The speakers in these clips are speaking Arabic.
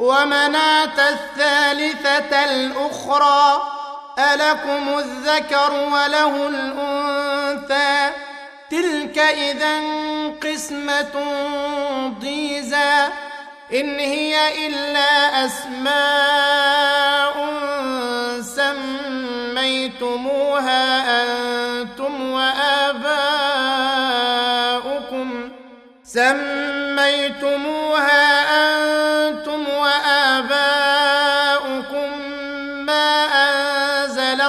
ومناة الثالثة الأخرى ألكم الذكر وله الأنثى. تلك إذا قسمة ضيزى. إن هي إلا أسماء سميتموها أنتم وآباؤكم. سميتموها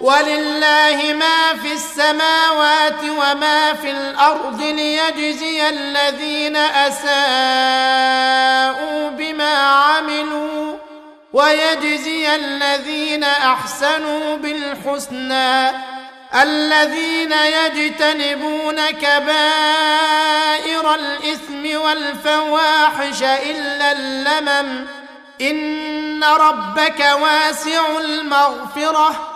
ولله ما في السماوات وما في الأرض ليجزي الذين أساءوا بما عملوا ويجزي الذين أحسنوا بالحسنى الذين يجتنبون كبائر الإثم والفواحش إلا اللمم إن ربك واسع المغفرة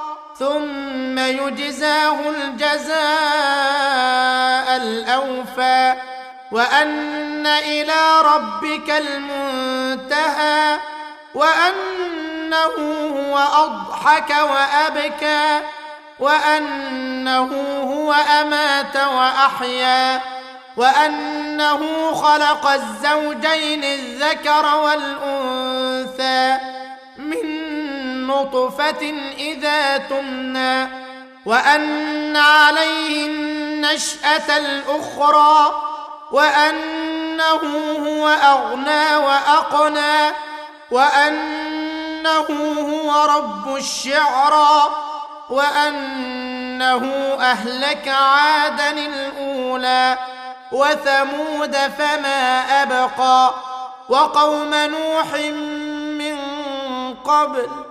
ثم يجزاه الجزاء الأوفى وأن إلى ربك المنتهى وأنه هو أضحك وأبكى وأنه هو أمات وأحيا وأنه خلق الزوجين الذكر والأنثى من نطفة إذا تمنى وأن عليه النشأة الأخرى وأنه هو أغنى وأقنى وأنه هو رب الشعرى وأنه أهلك عادا الأولى وثمود فما أبقى وقوم نوح من قبل